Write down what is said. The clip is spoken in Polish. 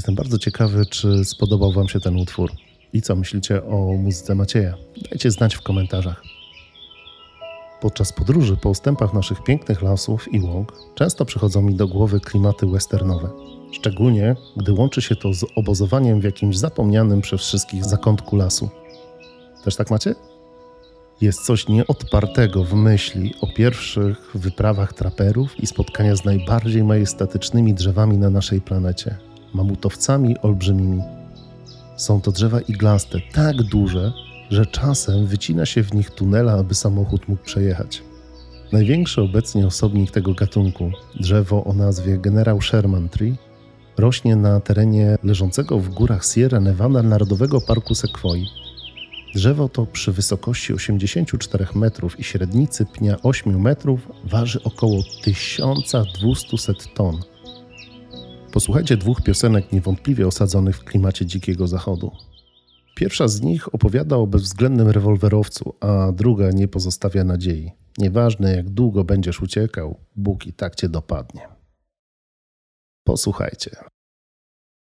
Jestem bardzo ciekawy, czy spodobał Wam się ten utwór i co myślicie o muzyce Macieja. Dajcie znać w komentarzach. Podczas podróży po ustępach naszych pięknych lasów i łąk często przychodzą mi do głowy klimaty westernowe. Szczególnie, gdy łączy się to z obozowaniem w jakimś zapomnianym przez wszystkich zakątku lasu. Też tak macie? Jest coś nieodpartego w myśli o pierwszych wyprawach traperów i spotkania z najbardziej majestatycznymi drzewami na naszej planecie mamutowcami olbrzymimi. Są to drzewa iglaste, tak duże, że czasem wycina się w nich tunela, aby samochód mógł przejechać. Największy obecnie osobnik tego gatunku, drzewo o nazwie General Sherman Tree, rośnie na terenie leżącego w górach Sierra Nevada Narodowego Parku Sekwoi. Drzewo to przy wysokości 84 metrów i średnicy pnia 8 metrów waży około 1200 ton. Posłuchajcie dwóch piosenek niewątpliwie osadzonych w klimacie dzikiego zachodu. Pierwsza z nich opowiada o bezwzględnym rewolwerowcu, a druga nie pozostawia nadziei. Nieważne jak długo będziesz uciekał, Bóg i tak cię dopadnie. Posłuchajcie.